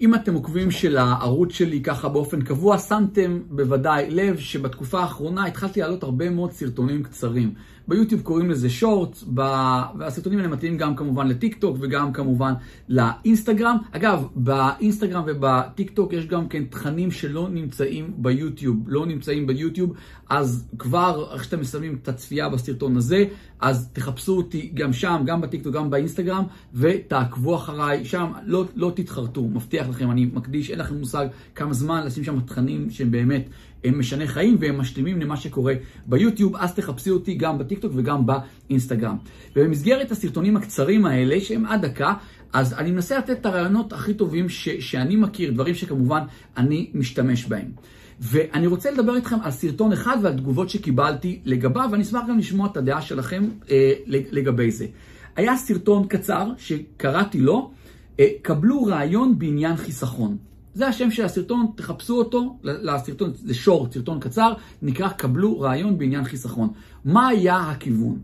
אם אתם עוקבים של הערוץ שלי ככה באופן קבוע, שמתם בוודאי לב שבתקופה האחרונה התחלתי להעלות הרבה מאוד סרטונים קצרים. ביוטיוב קוראים לזה Shorts, והסרטונים האלה מתאים גם כמובן לטיק טוק וגם כמובן לאינסטגרם. אגב, באינסטגרם ובטיק טוק יש גם כן תכנים שלא נמצאים ביוטיוב, לא נמצאים ביוטיוב, אז כבר איך שאתם מסיימים את הצפייה בסרטון הזה, אז תחפשו אותי גם שם, גם בטיק טוק, גם באינסטגרם, ותעקבו אחריי שם, לא, לא תתחרטו, מבטיח לכם, אני מקדיש, אין לכם מושג כמה זמן לשים שם תכנים שהם באמת הם משנה חיים והם משלימים למה שקורה ביוטיוב, אז תחפשי אותי גם בטיקטוק וגם באינסטגרם. ובמסגרת הסרטונים הקצרים האלה, שהם עד דקה, אז אני מנסה לתת את הרעיונות הכי טובים ש- שאני מכיר, דברים שכמובן אני משתמש בהם. ואני רוצה לדבר איתכם על סרטון אחד ועל תגובות שקיבלתי לגביו, ואני אשמח גם לשמוע את הדעה שלכם אה, לגבי זה. היה סרטון קצר שקראתי לו, קבלו רעיון בעניין חיסכון. זה השם של הסרטון, תחפשו אותו, לסרטון, זה שורט, סרטון קצר, נקרא קבלו רעיון בעניין חיסכון. מה היה הכיוון?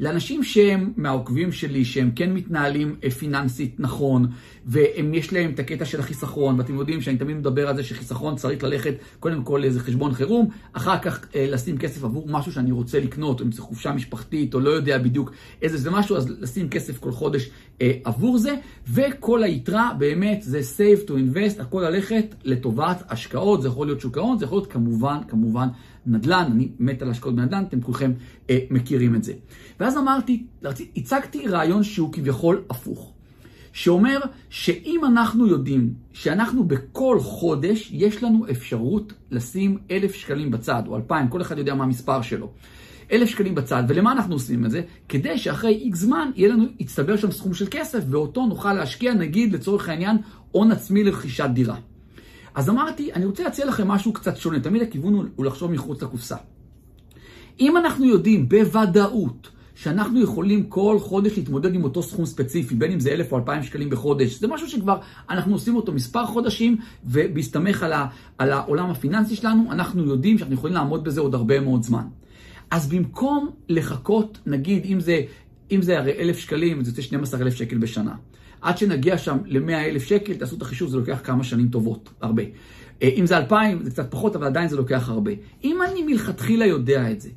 לאנשים שהם מהעוקבים שלי, שהם כן מתנהלים אה, פיננסית נכון, ויש להם את הקטע של החיסכון, ואתם יודעים שאני תמיד מדבר על זה שחיסכון צריך ללכת קודם כל לאיזה חשבון חירום, אחר כך אה, לשים כסף עבור משהו שאני רוצה לקנות, אם זה חופשה משפחתית, או לא יודע בדיוק איזה זה משהו, אז לשים כסף כל חודש אה, עבור זה, וכל היתרה באמת זה save to invest, הכל ללכת לטובת השקעות, זה יכול להיות שוק ההון, זה יכול להיות כמובן, כמובן נדל"ן, אני מת על השקעות בנדל"ן, אתם כולכם אה, מכירים את זה. ואז אמרתי, הצגתי רעיון שהוא כביכול הפוך. שאומר שאם אנחנו יודעים שאנחנו בכל חודש, יש לנו אפשרות לשים אלף שקלים בצד, או אלפיים, כל אחד יודע מה המספר שלו. אלף שקלים בצד, ולמה אנחנו עושים את זה? כדי שאחרי איקס זמן יהיה לנו, יצטבר שם סכום של כסף, ואותו נוכל להשקיע, נגיד לצורך העניין, הון עצמי לרכישת דירה. אז אמרתי, אני רוצה להציע לכם משהו קצת שונה, תמיד הכיוון הוא, לחשוב מחוץ לקופסה. אם אנחנו יודעים בוודאות שאנחנו יכולים כל חודש להתמודד עם אותו סכום ספציפי, בין אם זה אלף או אלפיים שקלים בחודש, זה משהו שכבר אנחנו עושים אותו מספר חודשים, ובהסתמך על, ה, על העולם הפיננסי שלנו, אנחנו יודעים שאנחנו יכולים לעמוד בזה עוד הרבה מאוד זמן. אז במקום לחכות, נגיד, אם זה, אם זה הרי אלף שקלים, זה יוצא 12 אלף שקל בשנה. עד שנגיע שם ל-100 אלף שקל, תעשו את החישוב, זה לוקח כמה שנים טובות, הרבה. אה, אם זה 2,000, זה קצת פחות, אבל עדיין זה לוקח הרבה. אם אני מלכתחילה יודע את זה,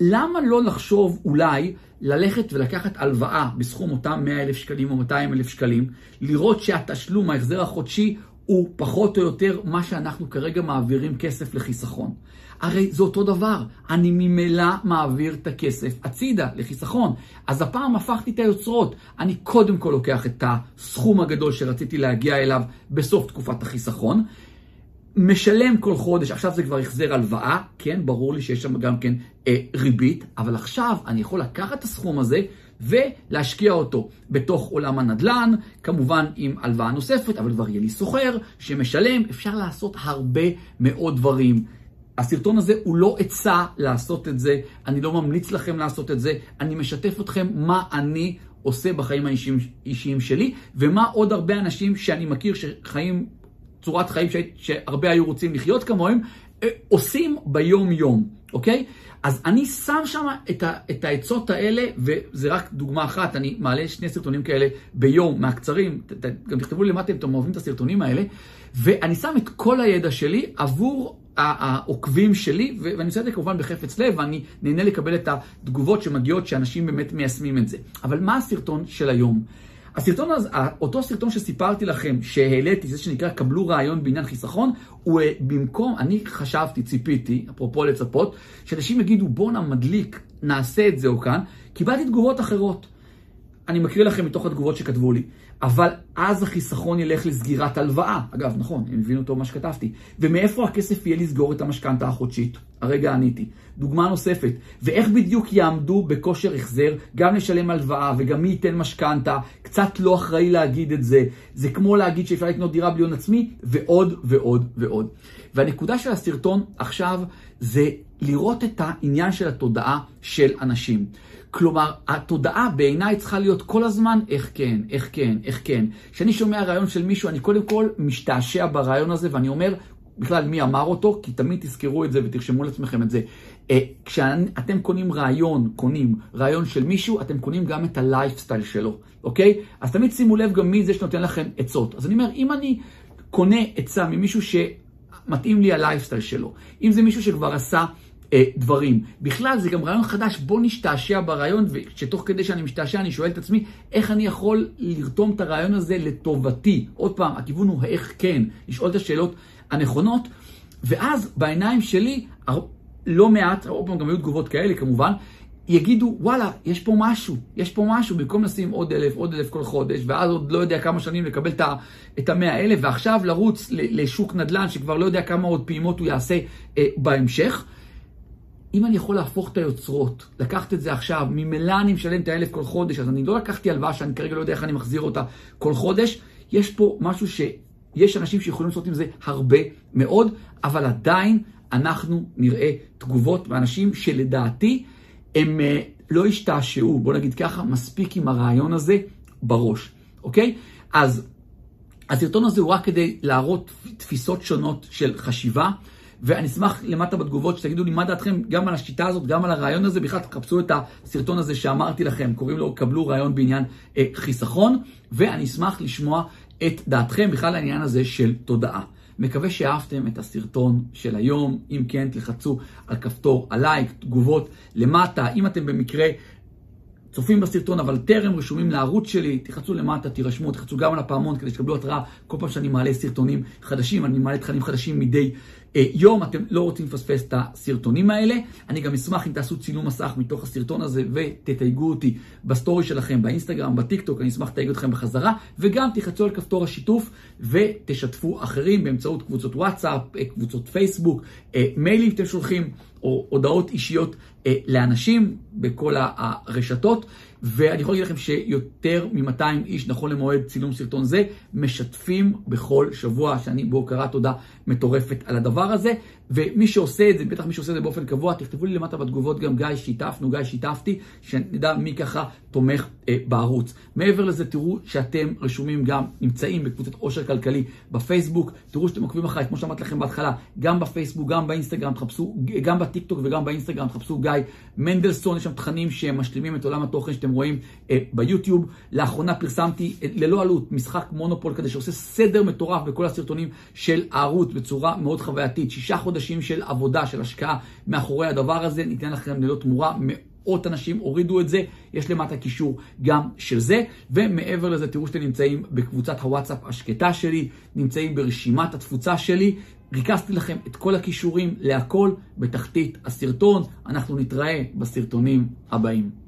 למה לא לחשוב אולי ללכת ולקחת הלוואה בסכום אותם 100 אלף שקלים או 200 אלף שקלים, לראות שהתשלום, ההחזר החודשי, הוא פחות או יותר מה שאנחנו כרגע מעבירים כסף לחיסכון. הרי זה אותו דבר, אני ממילא מעביר את הכסף הצידה לחיסכון. אז הפעם הפכתי את היוצרות, אני קודם כל לוקח את הסכום הגדול שרציתי להגיע אליו בסוף תקופת החיסכון, משלם כל חודש, עכשיו זה כבר החזר הלוואה, כן, ברור לי שיש שם גם כן אה, ריבית, אבל עכשיו אני יכול לקחת את הסכום הזה ולהשקיע אותו בתוך עולם הנדל"ן, כמובן עם הלוואה נוספת, אבל כבר יהיה לי סוחר שמשלם, אפשר לעשות הרבה מאוד דברים. הסרטון הזה הוא לא עצה לעשות את זה, אני לא ממליץ לכם לעשות את זה, אני משתף אתכם מה אני עושה בחיים האישיים שלי, ומה עוד הרבה אנשים שאני מכיר שחיים צורת חיים שהרבה היו רוצים לחיות כמוהם, אה, עושים ביום-יום, אוקיי? אז אני שם שם את, ה, את העצות האלה, וזה רק דוגמה אחת, אני מעלה שני סרטונים כאלה ביום, מהקצרים, ת, ת, גם תכתבו לי למטה אם אתם אוהבים את הסרטונים האלה, ואני שם את כל הידע שלי עבור העוקבים שלי, ואני עושה את זה כמובן בחפץ לב, ואני נהנה לקבל את התגובות שמגיעות שאנשים באמת מיישמים את זה. אבל מה הסרטון של היום? הסרטון הזה, אותו סרטון שסיפרתי לכם, שהעליתי, זה שנקרא קבלו רעיון בעניין חיסכון, הוא אה, במקום, אני חשבתי, ציפיתי, אפרופו לצפות, שאנשים יגידו בואנה מדליק, נעשה את זה או כאן, קיבלתי תגובות אחרות. אני מקריא לכם מתוך התגובות שכתבו לי. אבל אז החיסכון ילך לסגירת הלוואה. אגב, נכון, הם הבינו טוב מה שכתבתי. ומאיפה הכסף יהיה לסגור את המשכנתה החודשית? הרגע עניתי. דוגמה נוספת, ואיך בדיוק יעמדו בכושר החזר, גם לשלם הלוואה וגם מי ייתן משכנתה, קצת לא אחראי להגיד את זה. זה כמו להגיד שאפשר לקנות דירה בלי הון עצמי, ועוד ועוד ועוד. והנקודה של הסרטון עכשיו זה לראות את העניין של התודעה של אנשים. כלומר, התודעה בעיניי צריכה להיות כל הזמן איך כן, איך כן, איך כן. כשאני שומע רעיון של מישהו, אני קודם כל משתעשע ברעיון הזה, ואני אומר, בכלל, מי אמר אותו? כי תמיד תזכרו את זה ותרשמו לעצמכם את זה. אה, כשאתם קונים רעיון, קונים רעיון של מישהו, אתם קונים גם את הלייפסטייל שלו, אוקיי? אז תמיד שימו לב גם מי זה שנותן לכם עצות. אז אני אומר, אם אני קונה עצה ממישהו שמתאים לי הלייפסטייל שלו, אם זה מישהו שכבר עשה אה, דברים. בכלל זה גם רעיון חדש, בוא נשתעשע ברעיון, ושתוך כדי שאני משתעשע אני שואל את עצמי, איך אני יכול לרתום את הרעיון הזה לטובתי? עוד פעם, הכיוון הוא איך כן, לשאול את השאלות הנכונות, ואז בעיניים שלי, לא מעט, עוד פעם גם היו תגובות כאלה כמובן, יגידו, וואלה, יש פה משהו, יש פה משהו, במקום לשים עוד אלף, עוד אלף כל חודש, ואז עוד לא יודע כמה שנים לקבל את המאה אלף, ועכשיו לרוץ לשוק נדל"ן שכבר לא יודע כמה עוד פעימות הוא יעשה אה, בהמשך. אם אני יכול להפוך את היוצרות, לקחת את זה עכשיו, ממילא אני משלם את האלף כל חודש, אז אני לא לקחתי הלוואה שאני כרגע לא יודע איך אני מחזיר אותה כל חודש, יש פה משהו שיש אנשים שיכולים לעשות עם זה הרבה מאוד, אבל עדיין אנחנו נראה תגובות מאנשים שלדעתי הם uh, לא השתעשעו, בוא נגיד ככה, מספיק עם הרעיון הזה בראש, אוקיי? אז הסרטון הזה הוא רק כדי להראות תפיסות שונות של חשיבה. ואני אשמח למטה בתגובות שתגידו לי מה דעתכם גם על השיטה הזאת, גם על הרעיון הזה, בכלל תחפשו את הסרטון הזה שאמרתי לכם, קוראים לו קבלו רעיון בעניין אה, חיסכון, ואני אשמח לשמוע את דעתכם בכלל העניין הזה של תודעה. מקווה שאהבתם את הסרטון של היום, אם כן תלחצו על כפתור הלייק, תגובות למטה, אם אתם במקרה צופים בסרטון אבל טרם רשומים לערוץ שלי, תלחצו למטה, תירשמו, תלחצו גם על הפעמון כדי שתקבלו התראה. כל פעם שאני מעלה סרטונים חדשים, אני מעלה תכנים חדשים מדי יום, אתם לא רוצים לפספס את הסרטונים האלה. אני גם אשמח אם תעשו צילום מסך מתוך הסרטון הזה ותתייגו אותי בסטורי שלכם, באינסטגרם, בטיקטוק, אני אשמח לתייג אתכם בחזרה, וגם תחצו על כפתור השיתוף ותשתפו אחרים באמצעות קבוצות וואטסאפ, אה, קבוצות פייסבוק, אה, מיילים שאתם שולחים. או הודעות אישיות אה, לאנשים בכל הרשתות. ואני יכול להגיד לכם שיותר מ-200 איש, נכון למועד צילום סרטון זה, משתפים בכל שבוע, שאני בהוקרת תודה מטורפת על הדבר הזה. ומי שעושה את זה, בטח מי שעושה את זה באופן קבוע, תכתבו לי למטה בתגובות גם גיא שיתפנו, גיא שיתפתי, שנדע מי ככה תומך אה, בערוץ. מעבר לזה, תראו שאתם רשומים גם, נמצאים בקבוצת עושר כלכלי בפייסבוק, תראו שאתם עוקבים אחריי, כמו שאמרתי לכם בהתחלה, גם בפייסבוק, גם באינסטגרם, תחפשו, גם בטיקטוק וגם באינסטגרם, תחפשו גיא מנדלסון, יש שם תכנים שמשלימים את עולם התוכן שאתם רואים אה, ביוטיוב. לאחרונה פרסמתי אה, ללא עלות משחק מונופול כזה שעושה סדר מטורף בכל הסרטונים של הערוץ בצורה מאוד חווייתית. שישה חודשים של עבודה, של השקעה מאחורי הדבר הזה, ניתן לכם ללא תמורה. מאות אנשים הורידו את זה, יש למטה קישור גם של זה, ומעבר לזה תראו שאתם נמצאים בקבוצת הוואטסאפ השקטה שלי, נמצאים ברשימת התפוצה שלי, ריכזתי לכם את כל הכישורים להכל בתחתית הסרטון, אנחנו נתראה בסרטונים הבאים.